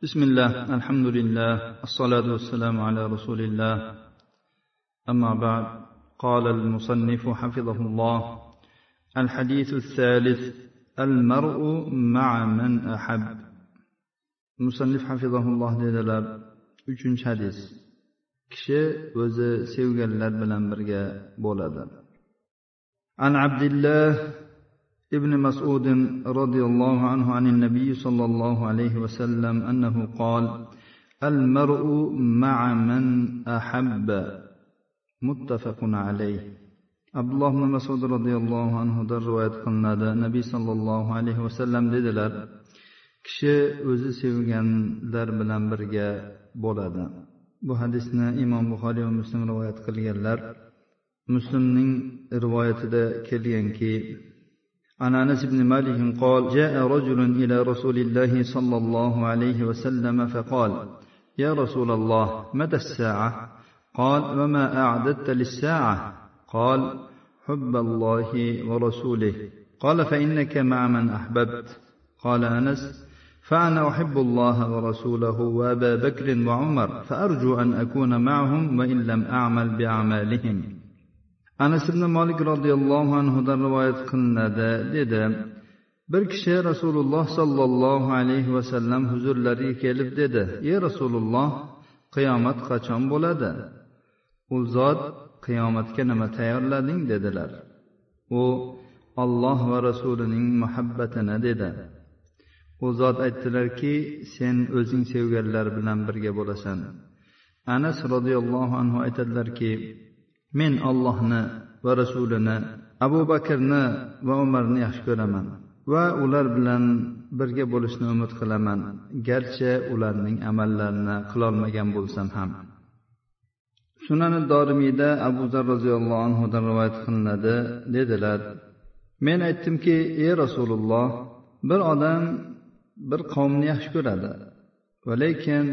بسم الله الحمد لله الصلاة والسلام على رسول الله أما بعد قال المصنف حفظه الله الحديث الثالث المرء مع من أحب مصنف حفظه الله dedilar uchinchi hadis kishi o'zi sevganlar bilan birga bo'ladi عن عبد الله ابن مسعود رضي الله عنه عن النبي صلى الله عليه وسلم انه قال المرء مع من احب متفق عليه abdulloh ibn masud roziyallohu anhudan rivoyat qilinadi nabiy sollallohu alayhi vasallam dedilar kishi o'zi sevganlar bilan birga bo'ladi bu hadisni imom buxoriy va muslim rivoyat qilganlar muslimning rivoyatida kelganki عن أنس بن مالك قال جاء رجل إلى رسول الله صلى الله عليه وسلم فقال يا رسول الله متى الساعة؟ قال وما أعددت للساعة؟ قال حب الله ورسوله. قال فإنك مع من أحببت؟ قال أنس فأنا أحب الله ورسوله وأبا بكر وعمر فأرجو أن أكون معهم وإن لم أعمل باعمالهم anas ibn molik roziyallohu anhudan rivoyat qilinadi dedi. Bir kishi rasululloh sollallohu alayhi vasallam huzurlariga kelib dedi. Ey rasululloh qiyomat qachon bo'ladi? U zot qiyomatga nima tayyorlading? dedilar. U olloh va rasulining muhabbatini dedi. U zot aytdilarki sen o'zing sevganlar bilan birga bo'lasan. Anas roziyallohu anhu aytadilarki men ollohni va rasulini abu bakrni va umarni yaxshi ko'raman va ular bilan birga bo'lishni umid qilaman. Garchi ularning amallarini qilolmagan bo'lsam ham. Sunani dorimiyda abu zar roziyallohu anhudan rivoyat qilinadi dedilar. Men aytdimki ey rasululloh bir odam bir qavmni yaxshi ko'radi va lekin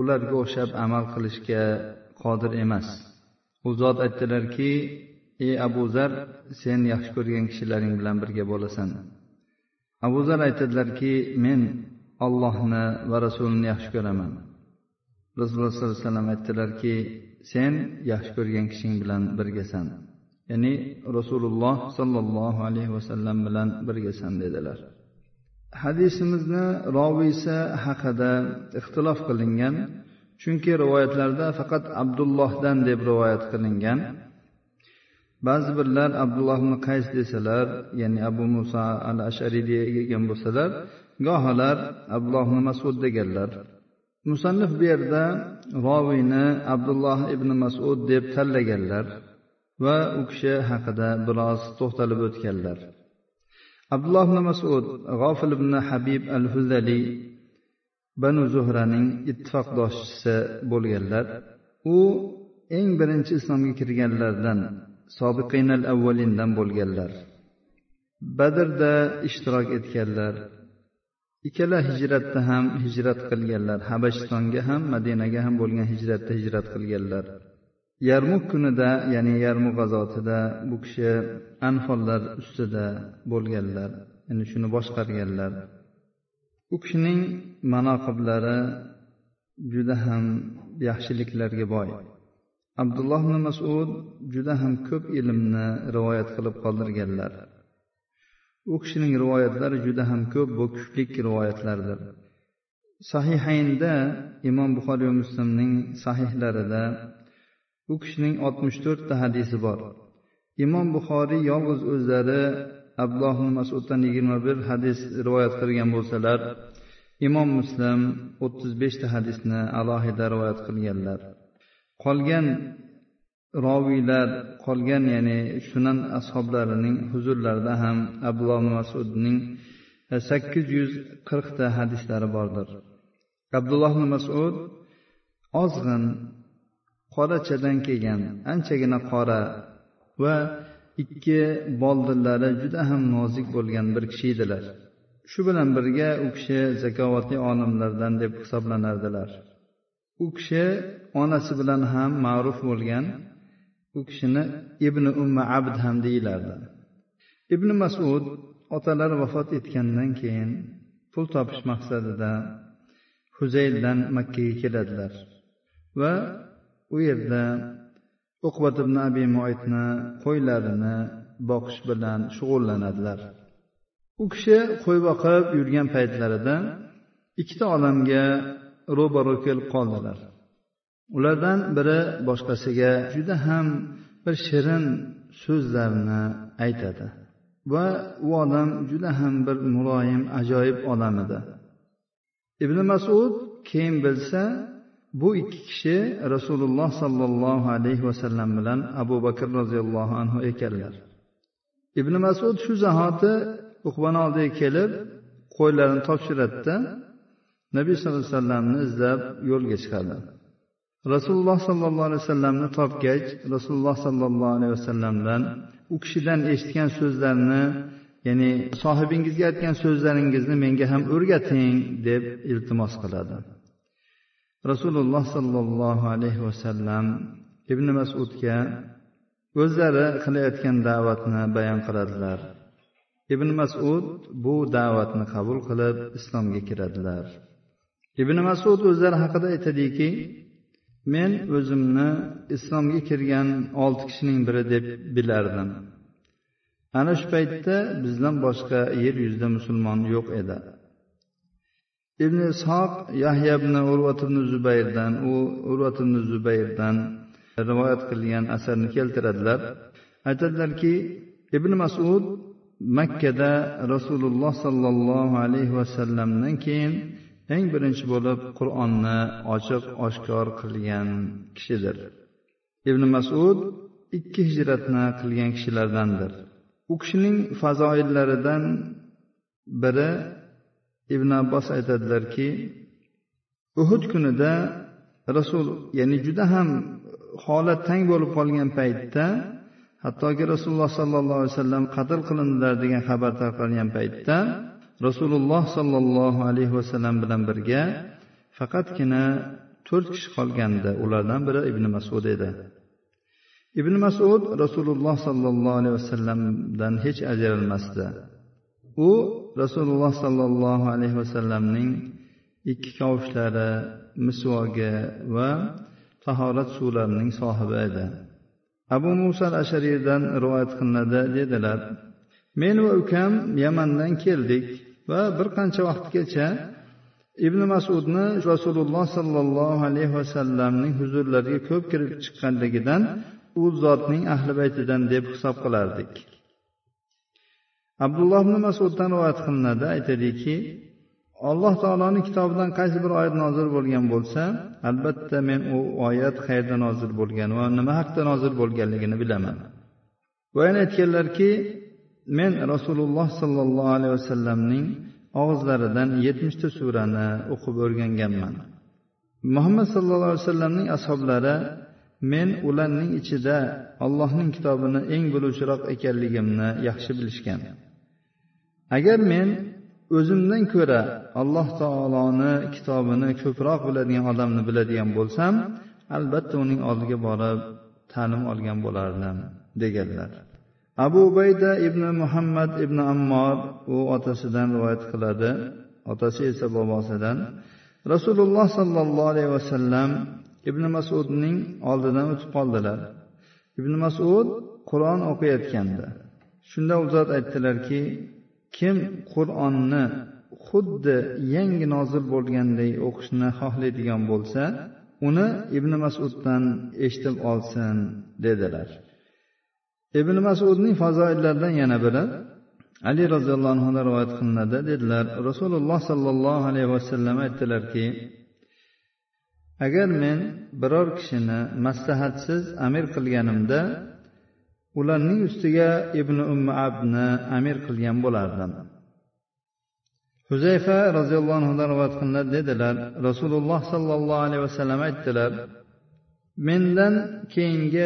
ularga o'xshab amal qilishga qodir emas. U zot aytdilarki ey abu zar sen yaxshi ko'rgan kishilaring bilan birga bo'lasan. Abu zar aytadilarki men ollohni va rasulini yaxshi ko'raman. Rasululloh sollallohu alayhi vasallam aytdilarki sen yaxshi ko'rgan kishing bilan birgasan. Ya'ni rasululloh sollallohu alayhi vasallam bilan birgasan dedilar. Hadisimizni roviysi haqida ixtilof qilingan chunki rivoyatlarda faqat abdullohdan deb rivoyat qilingan. Ba'zi birlar abdulloh ibn qays desalar ya'ni abu muso al ashariy degan bo'lsalar gohilar abdulloh ibn masud deganlar. Musannif bu yerda roviyni abdulloh ibn masud deb tanlaganlar va u kishi haqida biroz to'xtalib o'tganlar. Abdulloh ibn masud g'ofil ibn habib al huzali banu zuhraning ittifoqdoshchisi bo'lganlar. U eng birinchi islomga kirganlardan sobiqinal avvalindan bo'lganlar. Badrda ishtirok etganlar ikkala hijratda ham hijrat qilganlar habashistonga ham madinaga ham bo'lgan hijratda hijrat qilganlar. Yarmuk kunida ya'ni yarmuk g'azotida bu kishi anfollar ustida bo'lganlar ya'ni shuni boshqarganlar. U kishining manoqiblari juda ham yaxshiliklarga boy. Abdulloh ibn masud juda ham ko'p ilmni rivoyat qilib qoldirganlar. U kishining rivoyatlari juda ham ko'p bu kuchlik rivoyatlardir. Sahihaynda imom buxoriy va muslimning sahihlarida u kishining oltmish to'rtta hadisi bor. Imom buxoriy yolg'iz o'zlari abdulloh masuddan yigirma bir hadis rivoyat qilgan bo'lsalar imom muslim o'ttiz beshta hadisni alohida rivoyat qilganlar. Qolgan roviylar qolgan ya'ni sunan ashoblarining huzurlarida ham abdulloh masudning sakkiz yuz qirqta hadislari bordir. Abdulloh masud ozg'in qorachadan kelgan anchagina qora va ikki boldillari juda ham nozik bo'lgan bir kishi edilar. Shu bilan birga u kishi zakovatli olimlardan deb hisoblanardilar. U kishi onasi bilan ham ma'ruf bo'lgan u kishini ibn umma abd ham deyilardi ibn masud otalari vafot etgandan keyin pul topish maqsadida huzayldan makkaga keladilar va u yerda uqbat ibn abi muaytni qo'ylarini boqish bilan shug'ullanadilar. U kishi qo'y boqib yurgan paytlarida ikkita odamga ro'baro kelib qoldilar. Ulardan biri boshqasiga juda ham bir shirin so'zlarni aytadi va u odam juda ham bir muloyim ajoyib odam edi. Ibn masud keyin bilsa bu ikki kishi rasululloh sollallohu alayhi vasallam bilan abu bakr roziyallohu anhu ekanlar. Ibn masud shu zahoti uqbani oldiga kelib qo'ylarini topshiradida nabiy sallallohu alayhi vasallamni izlab yo'lga chiqadi. Rasululloh sollallohu alayhi vasallamni topgach rasululloh sollallohu alayhi vasallamdan u kishidan eshitgan so'zlarni ya'ni sohibingizga aytgan so'zlaringizni menga ham o'rgating deb iltimos qiladi. Rasululloh sollallohu alayhi vasallam ibn masudga o'zlari qilayotgan da'vatni bayon qiladilar. Ibn masud bu da'vatni qabul qilib islomga kiradilar. Ibn masud o'zlari haqida aytadiki men o'zimni islomga kirgan olti kishining biri deb bilardim. Ana shu paytda bizdan boshqa yer yuzida musulmon yo'q edi. Ibn ishoq yahya ibn urvat ibn zubayrdan u urvat ibn zubayrdan rivoyat qilgan asarni keltiradilar. Aytadilarki ibn masud makkada rasululloh sollallohu alayhi vasallamdan keyin eng birinchi bo'lib qur'onni ochiq oshkor qilgan kishidir. Ibn masud ikki hijratni qilgan kishilardandir. U kishining fazoillaridan biri ibn abbos aytadilarki uhud kunida rasul ya'ni juda ham holat tang bo'lib qolgan paytda hattoki rasululloh sollallohu alayhi vasallam qatl qilindilar degan xabar tarqalgan paytda rasululloh sollallohu alayhi vasallam bilan birga faqatgina to'rt kishi qolgandi. Ulardan biri ibn masud edi. Ibn masud rasululloh sollallohu alayhi vasallamdan hech ajralmasdi. U rasululloh sollallohu alayhi vasallamning ikki kavushlari misvogi va tahorat suvlarining sohibi edi. Abu muso al ashariydan rivoyat qilinadi dedilar men va ukam yamandan keldik va bir qancha vaqtgacha ibn masudni rasululloh sollallohu alayhi vasallamning huzurlariga ko'p kirib chiqqanligidan u zotning ahli baytidan deb hisob qilardik. Abdulloh ibn masuddan rivoyat qilinadi. Aytadiki alloh taoloni kitobidan qaysi bir oyat nozil bo'lgan bo'lsa albatta men u oyat qayerda nozil bo'lgan va nima haqida nozil bo'lganligini bilaman. Va yana aytganlarki men rasululloh sollallohu alayhi vasallamning og'izlaridan yetmishta surani o'qib o'rganganman. Muhammad sallallohu alayhi vasallamning ashoblari men ularning ichida allohning kitobini eng biluvchiroq ekanligimni yaxshi bilishgan. Agar men o'zimdan ko'ra alloh taoloni kitobini ko'proq biladigan odamni biladigan bo'lsam albatta uning oldiga borib ta'lim olgan bo'lardim deganlar. Abu ubayda ibn muhammad ibn ammor u otasidan rivoyat qiladi. Otasi esa bobosidan rasululloh sollallohu alayhi vasallam ibn masudning oldidan o'tib qoldilar. Ibn masud qur'on o'qiyotgandi. Shunda u zot aytdilarki kim qur'onni xuddi yangi nozil bo'lganday o'qishni xohlaydigan bo'lsa uni ibn masuddan eshitib olsin dedilar. Ibn masudning fazoillaridan yana biri ali roziyallohu anhudan rivoyat qilinadi. Dedilar rasululloh sollallohu alayhi vasallam aytdilarki agar men biror kishini maslahatsiz amir qilganimda ularning ustiga ibn umma abni amir qilgan bo'lardim. Huzayfa roziyallohu anhudan rivoyat qilinadi dedilar rasululloh sollallohu alayhi vasallam aytdilar mendan keyingi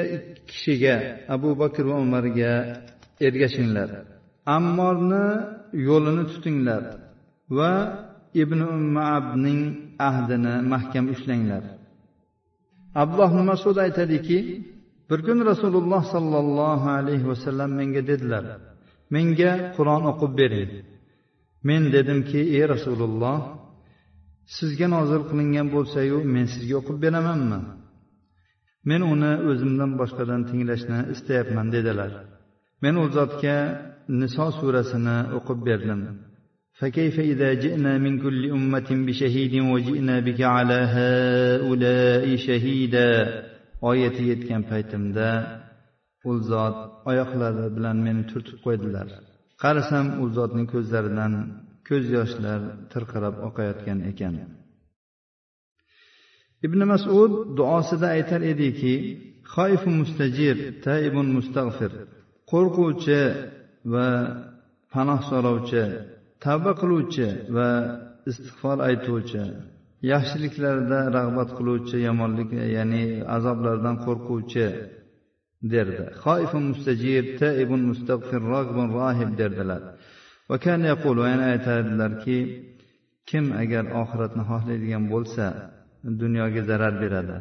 kishiga abu bakr va umarga ergashinglar. Ammorni yo'lini tutinglar va ibn umma abning ahdini mahkam ushlanglar. Abdulloh masud aytadiki bir kun rasululloh sollallohu alayhi vasallam menga dedilar menga qur'on o'qib bering men dedimki ey rasululloh sizga nozil qilingan bo'lsayu men sizga o'qib beramanmi men uni o'zimdan boshqadan tinglashni istayapman dedilar men u zotga niso surasini o'qib berdim فكيف إذا جئنا من كل أمة بشهيد وجئنا بك على هؤلاء شهيدا oyati yetgan paytimda u zot oyoqlari bilan meni turtib qo'ydilar. Qarasam u zotning ko'zlaridan ko'z yoshlar tirqirab oqayotgan ekan. Ibn masud duosida aytar ediki xoifu mustajir taibun mustag'fir qo'rquvchi va panoh so'rovchi tavba qiluvchi va istig'for aytuvchi yaxshiliklarda rag'bat qiluvchi yomonlik ya'ni azoblardan qo'rquvchi derdi. Xoifun mustajib taibun mustag'fir rog'bun rohib derdilar. Va kan yaqul va yana aytardilarki kim agar oxiratni xohlaydigan bo'lsa dunyoga zarar beradi.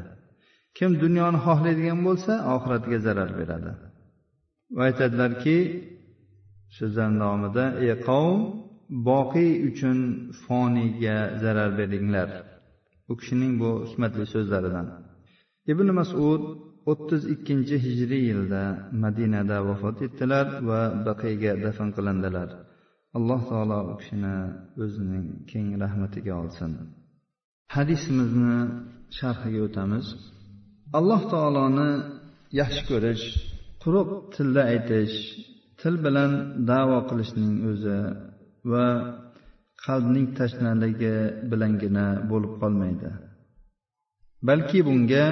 Kim dunyoni xohlaydigan bo'lsa oxiratga zarar beradi. Va aytadilarki so'zlarni davomida ey qavm boqiy uchun foniyga zarar beringlar. U kishining bu hikmatli so'zlaridan. Ibn masud o'ttiz ikkinchi hijriy yilda madinada vafot etdilar va baqiyga dafn qilindilar. Alloh taolo u kishini o'zining keng rahmatiga olsin. Hadisimizni sharhiga o'tamiz. Alloh taoloni yaxshi ko'rish quruq tilda aytish til bilan davo qilishning o'zi va qalbning tashnaligi bilangina bo'lib qolmaydi. Balki bunga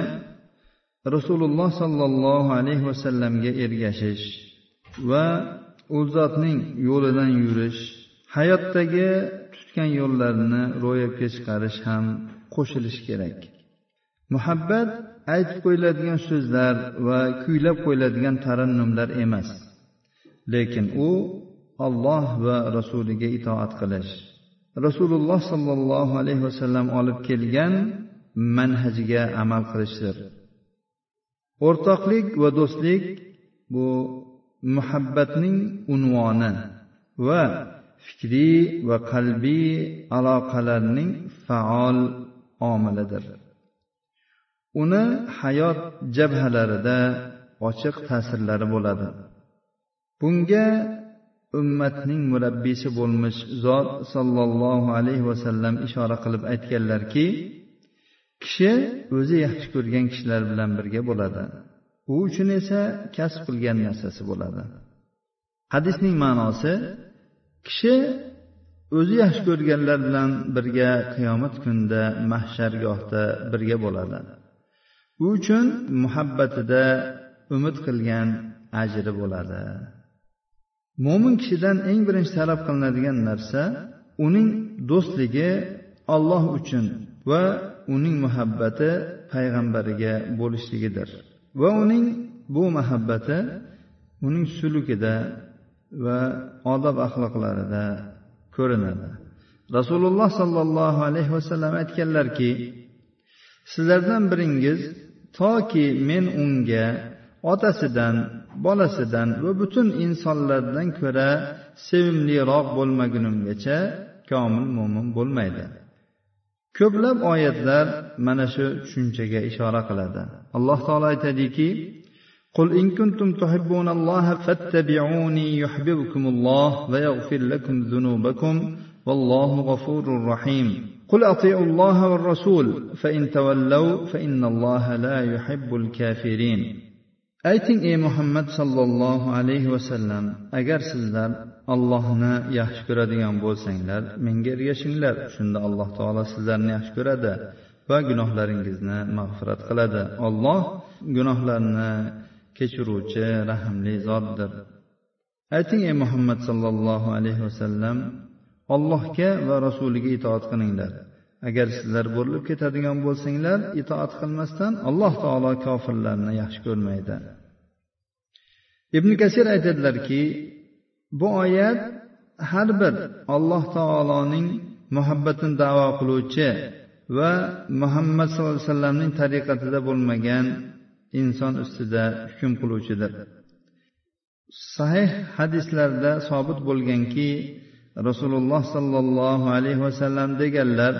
rasululloh sollallohu alayhi vasallamga ergashish va u zotning yo'lidan yurish hayotdagi tutgan yo'llarini ro'yobga chiqarish ham qo'shilishi kerak. Muhabbat aytib qo'yiladigan so'zlar va kuylab qo'yiladigan tarannumlar emas lekin u olloh va rasuliga itoat qilish rasululloh sollallohu alayhi vasallam olib kelgan manhajiga amal qilishdir. O'rtoqlik va do'stlik bu muhabbatning unvoni va fikriy va qalbiy aloqalarning faol omilidir. Uni hayot jabhalarida ochiq ta'sirlari bo'ladi. Bunga ummatning murabbiysi bo'lmish zot sollallohu alayhi vasallam ishora qilib aytganlarki kishi o'zi yaxshi ko'rgan kishilar bilan birga bo'ladi. U uchun esa kasb qilgan narsasi bo'ladi. Hadisning ma'nosi kishi o'zi yaxshi ko'rganlar bilan birga qiyomat kunida mahshargohda birga bo'ladi. U uchun muhabbatida umid qilgan ajri bo'ladi. Mo'min kishidan eng birinchi talab qilinadigan narsa uning do'stligi olloh uchun va uning muhabbati payg'ambariga bo'lishligidir. Va uning bu muhabbati uning sulukida va odob axloqlarida ko'rinadi. Rasululloh sollallohu alayhi vasallam aytganlarki sizlardan biringiz toki men unga otasidan bolasidan va butun insonlardan ko'ra sevimliroq bo'lmagunimgacha komil mo'min bo'lmaydi ko'plab oyatlar mana shu tushunchaga ishora qiladi alloh taolo aytadiki قل إن كنتم تحبون الله فاتبعوني يحببكم الله ويغفر لكم ذنوبكم والله غفور رحيم قل أطيعوا الله والرسول فإن تولوا فإن الله لا يحب الكافرين ayting ey muhammad sollallohu alayhi vasallam agar sizlar allohni yaxshi ko'radigan bo'lsanglar menga ergashinglar. Shunda alloh taolo sizlarni yaxshi ko'radi va gunohlaringizni mag'firat qiladi. Olloh gunohlarni kechiruvchi rahmli zotdir. Ayting ey muhammad sollallohu alayhi vasallam allohga va rasuliga itoat qilinglar. Agar sizlar burilib ketadigan bo'lsanglar itoat qilmasdan alloh taolo kofirlarni yaxshi ko'rmaydi. Ibn kasir aytadilarki bu oyat har bir alloh taoloning muhabbatini davo qiluvchi va muhammad sallallohu alayhi vasallamning tariqatida bo'lmagan inson ustida hukm qiluvchidir. Sahih hadislarda sobit bo'lganki rasululloh sollallohu alayhi vasallam deganlar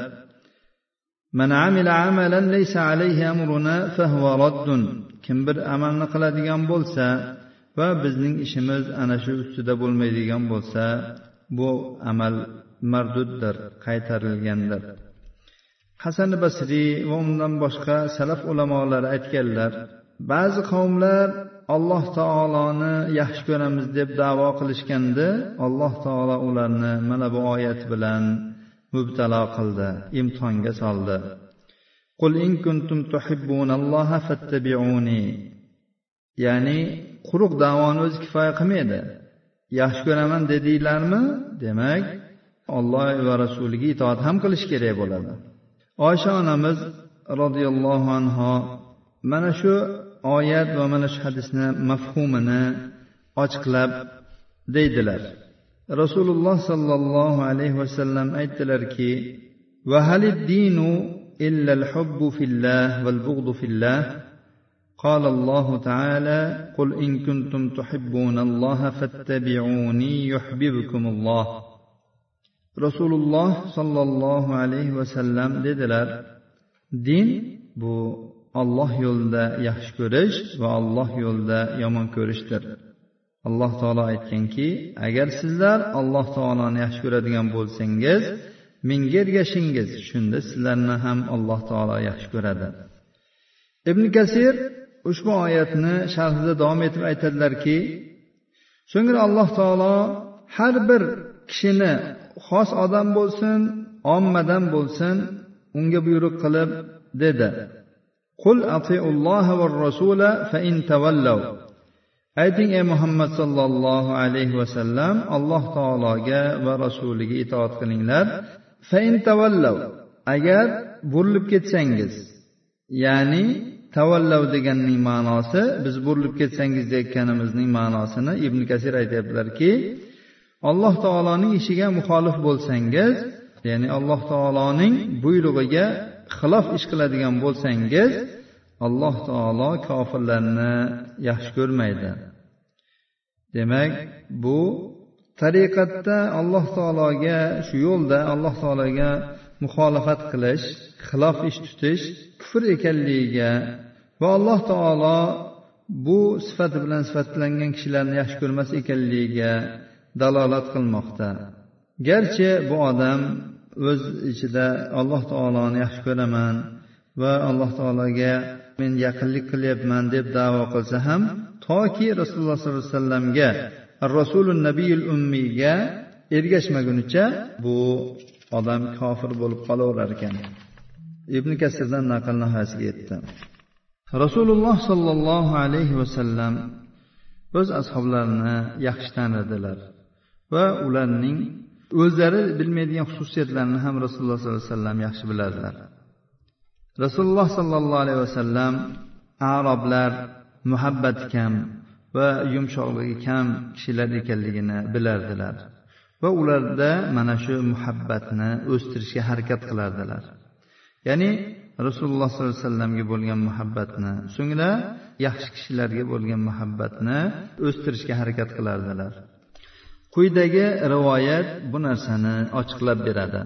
من عمل عملا ليس عليه أمرنا فهو رد kim bir amalni qiladigan bo'lsa va bizning ishimiz ana shu ustida bo'lmaydigan bo'lsa bu amal marduddir qaytarilgandir hasan basriy va undan boshqa salaf ulamolari aytganlar ba'zi qavmlar alloh taoloni yaxshi ko'ramiz deb davo qilishganda alloh taolo ularni mana bu oyat bilan mubtalo qildi imtihonga soldi. Qul in kuntum tuhibbunalloha fattabi'uni. Ya'ni quruq davoni o'zi kifoya qilmaydi. Yaxshi ko'raman dedinglarmi demak olloh va rasuliga itoat ham qilish kerak bo'ladi. Oysha onamiz roziyallohu anho mana shu oyat va mana shu hadisni mafhumini ochiqlab deydilar. rasululloh sollallohu alayhi vasallam aytdilarki dinu إلا الحب في الله والبغض في الله قال الله تعالى قل إن كنتم تحبون الله فاتبعوني يحببكم الله rasululloh sollallohu alayhi vasallam dedilar din bu olloh yo'lida yaxshi ko'rish va olloh yo'lida yomon ko'rishdir Alloh taolo aytganki agar sizlar alloh taoloni yaxshi ko'radigan bo'lsangiz menga ergashingiz. Shunda sizlarni ham alloh taolo yaxshi ko'radi. Ibn kasir ushbu oyatni sharhida davom etib aytadilarki so'ngra alloh taolo har bir kishini xos odam bo'lsin ommadan bo'lsin unga buyruq qilib dedi. Qul atiulloha va rasula fa in tavallav ayting ey muhammad sollallohu alayhi vasallam alloh taologa va rasuliga itoat qilinglar. Tavallav agar burilib ketsangiz ya'ni tavallav deganning ma'nosi biz burilib ketsangiz deyotganimizning ma'nosini ibn kasir aytyaptilarki alloh taoloning ishiga muxolif bo'lsangiz ya'ni alloh taoloning buyrug'iga xilof ish qiladigan bo'lsangiz alloh taolo kofirlarni yaxshi ko'rmaydi. Demak bu tariqatda alloh taologa shu yo'lda alloh taologa muxolifat qilish xilof ish tutish kufr ekanligiga va alloh taolo bu sifati bilan sifatlangan kishilarni yaxshi ko'rmas ekanligiga dalolat qilmoqda. Garchi bu odam o'z ichida alloh taoloni yaxshi ko'raman va alloh taologa men yaqinlik qilyapman deb davo qilsa ham toki rasululloh sollallohu alayhi vasallamga rasulun nabiyul ummiyga ergashmagunicha bu odam kofir bo'lib qolaverar ekan. Ibn kasirdan naql nihoyasiga yetdi. Rasululloh sollallohu alayhi vasallam o'z ashoblarini yaxshi tanirdilar va ularning o'zlari bilmaydigan xususiyatlarini ham rasululloh sollallohu alayhi vasallam yaxshi bilardilar rasululloh sollallohu alayhi vasallam aroblar muhabbati kam va yumshoqligi kam kishilar ekanligini bilardilar. Va ularda mana shu muhabbatni o'stirishga harakat qilardilar. Ya'ni rasululloh sollallohu alayhi vasallamga bo'lgan muhabbatni so'ngra yaxshi kishilarga bo'lgan muhabbatni o'stirishga harakat qilardilar. Quyidagi rivoyat bu narsani ochiqlab beradi.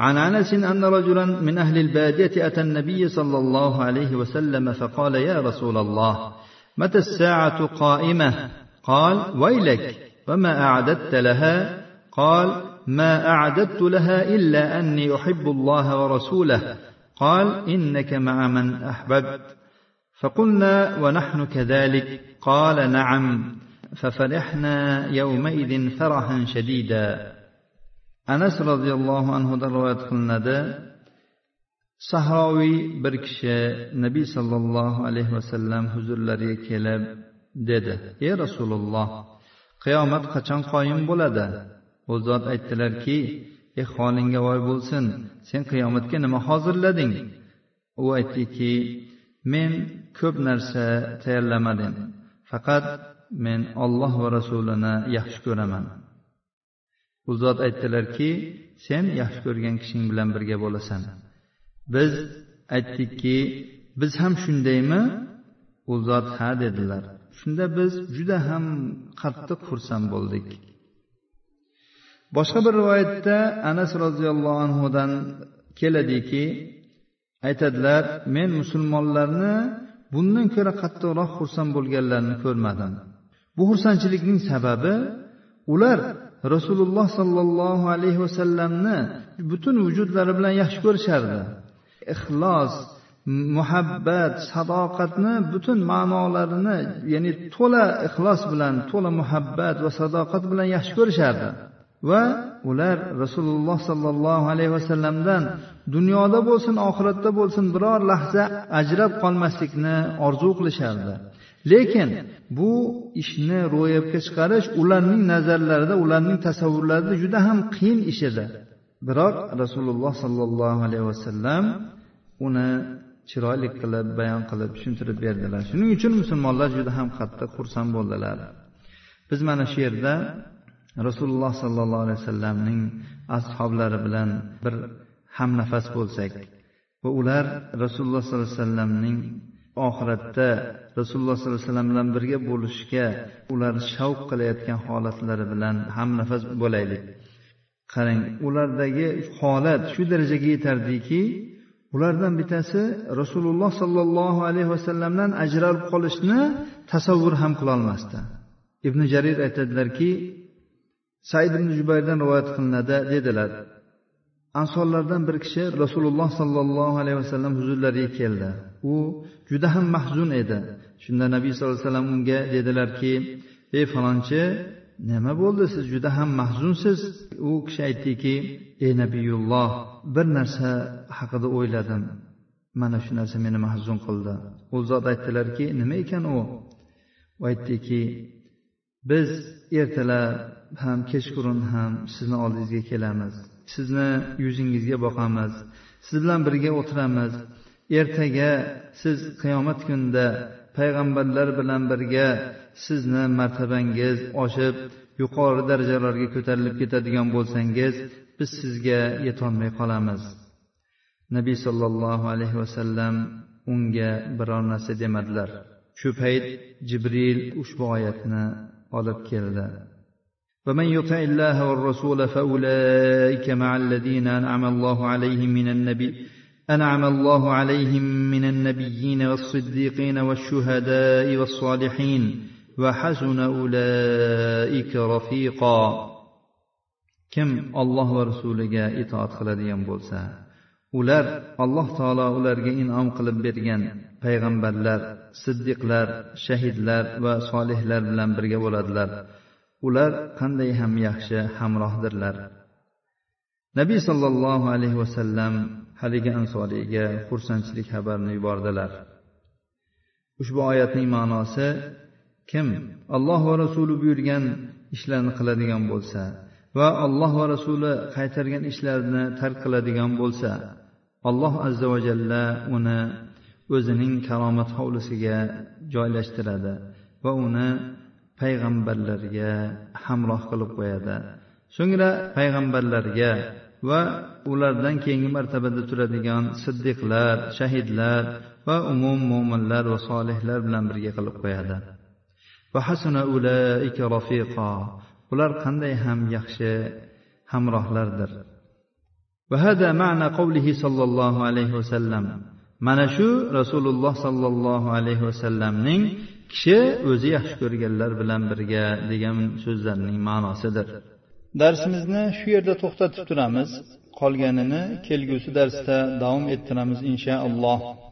عن أنس أن رجلا من أهل البادية أتى النبي صلى الله عليه وسلم فقال يا رسول الله متى الساعة قائمة؟ قال ويلك وما أعددت لها؟ قال ما أعددت لها إلا أني أحب الله ورسوله. قال إنك مع من أحببت. فقلنا ونحن كذلك؟ قال نعم. ففرحنا يومئذ فرحا شديدا. Anas roziyallohu anhudan rivoyat qilinadi sahroviy bir kishi nabiy sollallohu alayhi vasallam huzurlariga kelib dedi ey rasululloh qiyomat qachon qoyim bo'ladi? U zot aytdilarki ey holingga voy bo'lsin sen qiyomatga nima hozirlading? U aytdiki men ko'p narsa tayyorlamadim faqat men olloh va rasulini yaxshi ko'raman. U zot aytdilarki sen yaxshi ko'rgan kishing bilan birga bo'lasan. Biz aytdikki biz ham shundaymi? U zot ha dedilar. Shunda biz juda ham qattiq xursand bo'ldik. Boshqa bir rivoyatda anas roziyallohu anhudan keladiki aytadilar men musulmonlarni bundan ko'ra qattiqroq xursand bo'lganlarini ko'rmadim. Bu xursandchilikning sababi ular rasululloh sollallohu alayhi vasallamni butun vujudlari bilan yaxshi ko'rishardi. Ixlos muhabbat sadoqatni butun ma'nolarini ya'ni to'la ixlos bilan to'la muhabbat va sadoqat bilan yaxshi ko'rishardi. Va ular rasululloh sollallohu alayhi vasallamdan dunyoda bo'lsin oxiratda bo'lsin biror lahza ajrab qolmaslikni orzu qilishardi. Lekin bu ishni ro'yobga chiqarish ularning nazarlarida ularning tasavvurlarida juda ham qiyin ish edi. Biroq rasululloh sollallohu alayhi vasallam uni chiroyli qilib bayon qilib tushuntirib berdilar. Shuning uchun musulmonlar juda ham qattiq xursand bo'ldilar. Biz mana shu yerda rasululloh sollallohu alayhi vasallamning ashoblari bilan bir hamnafas bo'lsak va ular rasululloh sollallohu alayhi vasallamning oxiratda rasululloh sollallohu alayhi vasallam bilan birga bo'lishga ular shavq qilayotgan holatlari bilan hamnafas bo'laylik. Qarang ulardagi holat shu darajaga yetardiki ulardan bittasi rasululloh sollallohu alayhi vasallamdan ajralib qolishni tasavvur ham qilolmasdi ibn jarir aytadilarki said ibn jubayrdan rivoyat qilinadi dedilar. Ansorlardan bir kishi rasululloh sollallohu alayhi vasallam huzurlariga keldi. U juda ham mahzun edi. Shunda nabiy sallallohu alayhi vasallam unga dedilarki ey falonchi nima bo'ldi? Siz juda ham mahzunsiz. U kishi aytdiki ey nabiyulloh bir narsa haqida o'yladim. Mana shu narsa meni mahzun qildi. U zot aytdilarki nima ekan u? U aytdiki biz ertalab ham kechqurun ham sizni oldingizga kelamiz. Sizni yuzingizga boqamiz. Siz bilan birga o'tiramiz. ertaga siz qiyomat kunida payg'ambarlar bilan birga sizni martabangiz oshib yuqori darajalarga ko'tarilib ketadigan bo'lsangiz biz sizga yetolmay qolamiz nabiy sollallohu alayhi vasallam unga biror narsa demadilar shu payt jibril ushbu oyatni olib keldi ومن يطع الله والرسول فأولئك مع الذين أنعم الله عليهم من النبي أنعم الله عليهم من النبيين والصديقين والشهداء والصالحين وحسن أولئك رفيقا kim olloh va rasuliga itoat qiladigan bo'lsa ular alloh taolo ularga inom qilib bergan payg'ambarlar siddiqlar shahidlar va solihlar bilan birga bo'ladilar ular qanday ham yaxshi hamrohdirlar nabiy sollallohu alayhi vasallam haligi ansoriyga xursandchilik xabarini yubordilar. Ushbu oyatning ma'nosi kim alloh va rasuli buyurgan ishlarni qiladigan bo'lsa va alloh va rasuli qaytargan ishlarni tark qiladigan bo'lsa alloh azza va jalla uni o'zining karomat hovlisiga joylashtiradi va uni payg'ambarlarga hamroh qilib qo'yadi. So'ngra payg'ambarlarga va ulardan keyingi martabada turadigan siddiqlar shahidlar va umum mo'minlar va solihlar bilan birga qilib qo'yadi. Va hasuna ulaika rafiqo ular qanday ham yaxshi hamrohlardir. Va hada ma'na qavlihi sollallohu alayhi vasallam mana shu rasululloh sollallohu alayhi vasallamning kishi o'zi yaxshi ko'rganlar bilan birga degan so'zlarning ma'nosidir. Darsimizni shu yerda to'xtatib turamiz. Qolganini kelgusi darsda davom ettiramiz inshaalloh